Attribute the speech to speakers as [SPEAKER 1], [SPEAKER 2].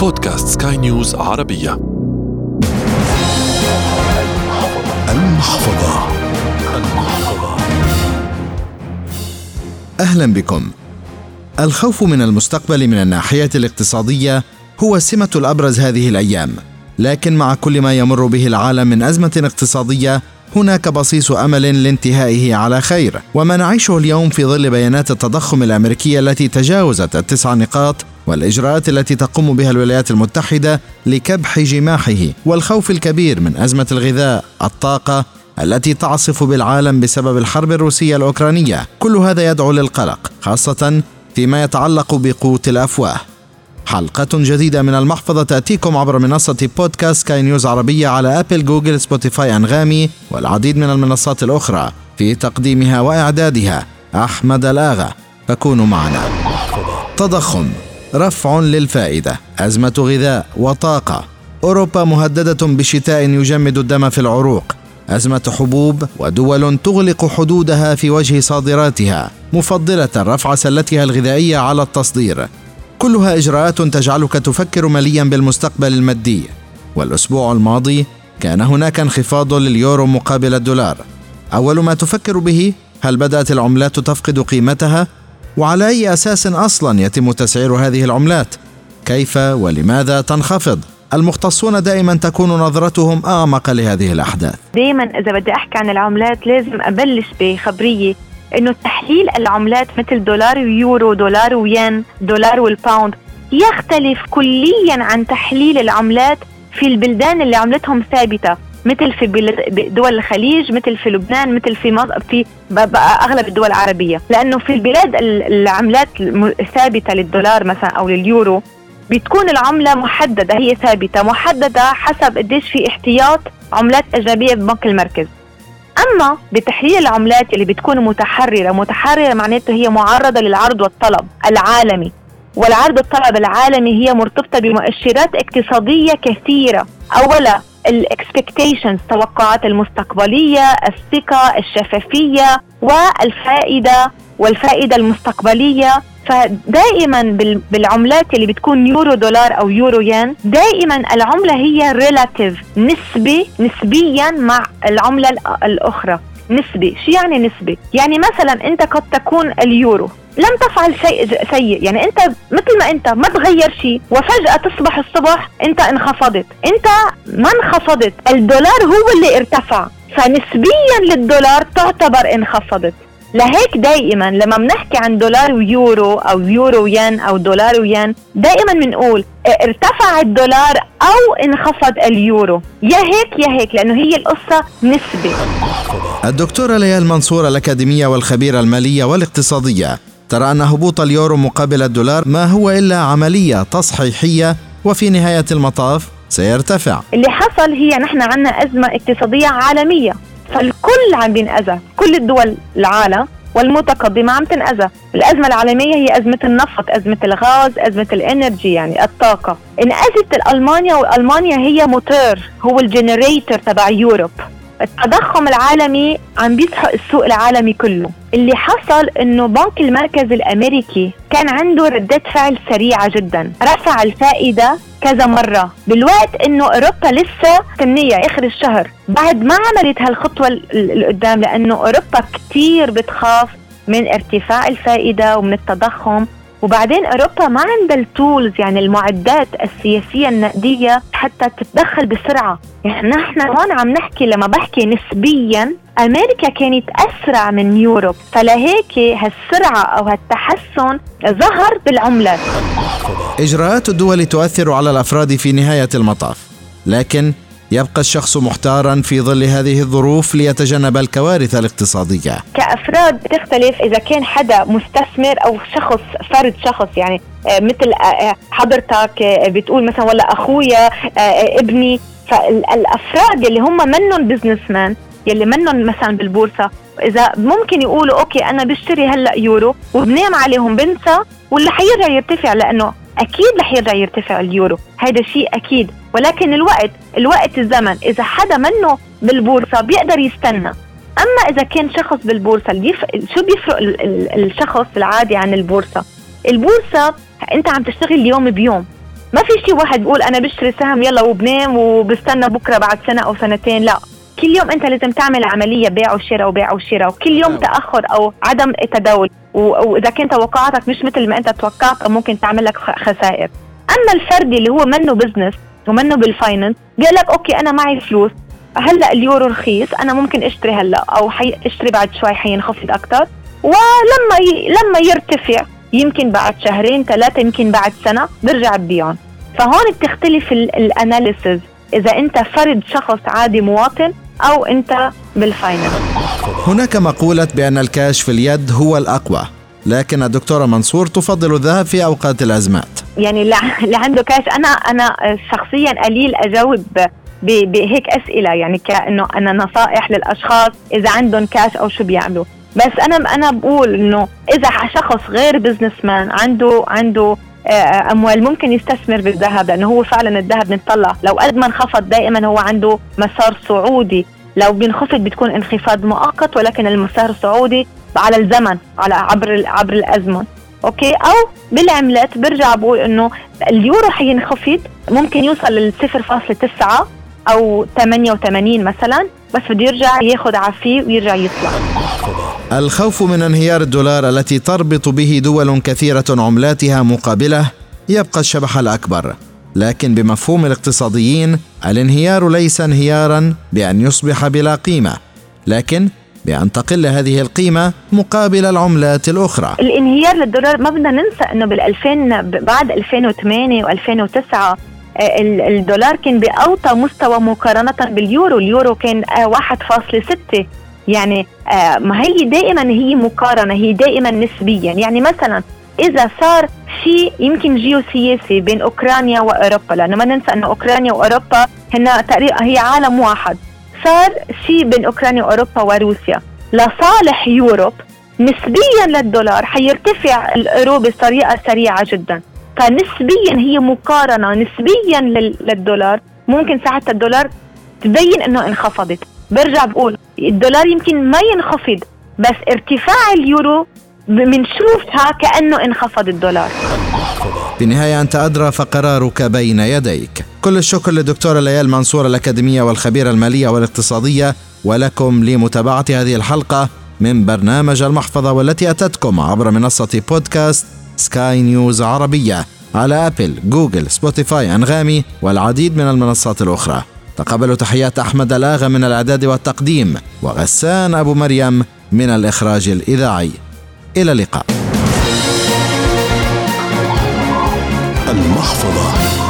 [SPEAKER 1] بودكاست سكاي نيوز عربية.
[SPEAKER 2] المحفظة. المحفظة. أهلا بكم. الخوف من المستقبل من الناحية الاقتصادية هو السمة الأبرز هذه الأيام لكن مع كل ما يمر به العالم من أزمة اقتصادية هناك بصيص أمل لانتهائه على خير وما نعيشه اليوم في ظل بيانات التضخم الأمريكية التي تجاوزت التسع نقاط والإجراءات التي تقوم بها الولايات المتحدة لكبح جماحه والخوف الكبير من أزمة الغذاء الطاقة التي تعصف بالعالم بسبب الحرب الروسية الأوكرانية. كل هذا يدعو للقلق خاصة فيما يتعلق بقوت الأفواه. حلقة جديدة من المحفظة تأتيكم عبر منصة بودكاست سكاي نيوز عربية على أبل جوجل سبوتيفاي أنغامي والعديد من المنصات الأخرى في تقديمها وإعدادها. أحمد الآغا فكونوا معنا. تضخم رفع للفائدة أزمة غذاء وطاقة. أوروبا مهددة بشتاء يجمد الدم في العروق. أزمة حبوب ودول تغلق حدودها في وجه صادراتها. مفضلة رفع سلتها الغذائية على التصدير. كلها إجراءات تجعلك تفكر مليا بالمستقبل المادي. والأسبوع الماضي كان هناك انخفاض لليورو مقابل الدولار. أول ما تفكر به هل بدأت العملات تفقد قيمتها؟ وعلى أي أساس أصلا يتم تسعير هذه العملات؟ كيف ولماذا تنخفض؟ المختصون دائما تكون نظرتهم أعمق لهذه الأحداث.
[SPEAKER 3] دائما إذا بدي أحكي عن العملات لازم أبلش بخبرية إنه تحليل العملات مثل دولار ويورو دولار وين دولار والباوند يختلف كليا عن تحليل العملات في البلدان اللي عملتهم ثابتة مثل في دول الخليج مثل في لبنان مثل في مصر في أغلب الدول العربية. لأنه في البلاد العملات ثابتة للدولار مثلا أو لليورو بتكون العملة محددة هي ثابتة محددة حسب قديش في احتياط عملات أجنبية ببنك المركز. أما بتحليل العملات اللي بتكون متحررة متحررة معناته هي معرضة للعرض والطلب العالمي والعرض والطلب العالمي هي مرتبطة بمؤشرات اقتصادية كثيرة. أولا ال expectations توقعات المستقبلية الثقة الشفافية والفائدة والفائدة المستقبلية. فدائما بالعملات اللي بتكون يورو دولار أو يورو ين دائما العملة هي relative نسبه نسبيا مع العملة الأخرى. نسبي شو يعني نسبي؟ يعني مثلا أنت قد تكون اليورو. لم تفعل شيء سيء. يعني أنت مثل ما أنت ما تغير شيء وفجأة تصبح الصبح أنت انخفضت. أنت ما انخفضت. الدولار هو اللي ارتفع. فنسبيا للدولار تعتبر انخفضت. لهيك دائما لما بنحكي عن دولار ويورو أو يورو وين أو دولار وين دائما بنقول ارتفع الدولار أو انخفض اليورو. يا هيك يا هيك لأنه هي القصة نسبه
[SPEAKER 2] الدكتورة ليال منصور الأكاديمية والخبيرة المالية والاقتصادية ترى أن هبوط اليورو مقابل الدولار ما هو إلا عملية تصحيحية وفي نهاية المطاف سيرتفع.
[SPEAKER 3] اللي حصل هي نحن عندنا أزمة اقتصادية عالمية. فالكل عم بينأذى. كل الدول العالم والمتقدمة عم تنأذى. الأزمة العالمية هي أزمة النفط أزمة الغاز أزمة ال energy يعني الطاقة. إنأذت ألمانيا وألمانيا هي موتور هو ال generator تبع Europe. التضخم العالمي عم بيسحق السوق العالمي كله. اللي حصل إنه بنك المركز الأمريكي كان عنده ردة فعل سريعة جدا. رفع الفائدة كذا مرة. بالوقت إنه أوروبا لسه مستنية آخر الشهر. بعد ما عملت هالخطوة القدام لأنه أوروبا كتير بتخاف من ارتفاع الفائدة ومن التضخم. وبعدين أوروبا ما عندها التولز يعني المعدات السياسية النقدية حتى تتدخل بسرعة. يعني نحن هون عم نحكي لما بحكي نسبيا أمريكا كانت أسرع من يوروب. فلهيك هالسرعة أو هالتحسن ظهر بالعملات
[SPEAKER 2] إجراءات الدول تؤثر على الأفراد في نهاية المطاف. لكن يبقى الشخص محتارا في ظل هذه الظروف ليتجنب الكوارث الاقتصادية.
[SPEAKER 3] كأفراد تختلف إذا كان حدا مستثمر أو شخص فرد شخص يعني آه، مثل آه، آه، حضرتك بتقول مثلا ولا أخويا ابني. فالأفراد اللي هم منهم businessman يلي منهم مثلا بالبورصة إذا ممكن يقولوا okay أنا بشتري هلأ يورو وبنام عليهم بنسى واللي حيرجع يرتفع لأنه أكيد رح يرجع يرتفع اليورو. هذا شيء أكيد. ولكن الوقت الوقت الزمن إذا حدا منه بالبورصة بيقدر يستنى. أما إذا كان شخص بالبورصة. شو بيفرق ال... ال... الشخص العادي عن البورصة؟ البورصة أنت عم تشتغل يوم بيوم. ما في شيء واحد بيقول أنا بشتري سهم يلا وبنام وبستنى بكرة بعد سنة أو سنتين لا. كل يوم أنت لازم تعمل عملية بيع وشراء وبيع وشراء وكل يوم نعم. تأخر أو عدم تداول وإذا كنت توقعاتك مش مثل ما أنت توقعت ممكن تعمل لك خسائر. أما الفردي اللي هو منه business ومنه بال finance قال لك okay أنا معي فلوس. هلأ اليورو رخيص أنا ممكن أشتري هلأ أو حي أشتري بعد شوي حينخفض أكثر ولما ي... لما يرتفع يمكن بعد شهرين ثلاثة يمكن بعد سنة برجع ببيعهم فهون بتختلف ال analysis إذا أنت فرد شخص عادي مواطن أو أنت بال finance
[SPEAKER 2] هناك مقولة بأن الكاش في اليد هو الأقوى. لكن الدكتورة منصور تفضل الذهب في أوقات الأزمات.
[SPEAKER 3] يعني اللي عنده كاش أنا أنا شخصيا قليل أجاوب بهيك أسئلة يعني كأنه أنا نصائح للأشخاص إذا عندهم كاش أو شو بيعملوا. بس أنا أنا بقول إنه إذا شخص غير businessman عنده عنده آه، أموال ممكن يستثمر بالذهب لأنه هو فعلا الذهب بنطلع. لو قد ما انخفض دائما هو عنده مسار صعودي لو بينخفض بتكون انخفاض مؤقت ولكن المسار الصعودي على الزمن على عبر عبر الأزمن. okay؟ أو بالعملات برجع بقول إنه اليورو حينخفض ممكن يوصل ل 0.9 أو 88 مثلا بس بده يرجع ياخذ عفيه ويرجع يطلع.
[SPEAKER 2] الخوف من انهيار الدولار التي تربط به دول كثيرة عملاتها مقابلة يبقى الشبح الأكبر. لكن بمفهوم الاقتصاديين الانهيار ليس انهيارا بأن يصبح بلا قيمة. لكن بأن تقل هذه القيمة مقابل العملات الأخرى.
[SPEAKER 3] الانهيار للدولار ما بدنا ننسى أنه بال2000 بعد 2008 و2009 الدولار كان بأوطى مستوى مقارنة باليورو. اليورو كان 1.6 آه، يعني آه، ما هي دائما هي مقارنة هي دائما نسبيا. يعني مثلا إذا صار شيء يمكن جيوسياسي بين أوكرانيا وأوروبا لأنه ما ننسى أنه أوكرانيا وأوروبا هن تقريبا هي عالم واحد. صار شيء بين أوكرانيا وأوروبا وروسيا. لصالح Europe نسبيا للدولار حيرتفع اليورو بطريقة سريعة جدا. فنسبيا هي مقارنة نسبيا للدولار. ممكن ساعتها الدولار تبين إنه انخفضت. برجع بقول الدولار يمكن ما ينخفض بس ارتفاع اليورو بنشوفها كأنه انخفض الدولار.
[SPEAKER 2] بالنهايه أنت أدرى فقرارك بين يديك. كل الشكر للدكتورة ليال منصور الأكاديمية والخبيرة المالية والاقتصادية ولكم لمتابعة هذه الحلقة من برنامج المحفظة والتي أتتكم عبر منصة بودكاست سكاي نيوز عربية على أبل، جوجل، سبوتيفاي، أنغامي والعديد من المنصات الأخرى. تقبلوا تحيات أحمد الآغا من الإعداد والتقديم وغسان أبو مريم من الإخراج الإذاعي. إلى اللقاء.
[SPEAKER 1] المحفظة.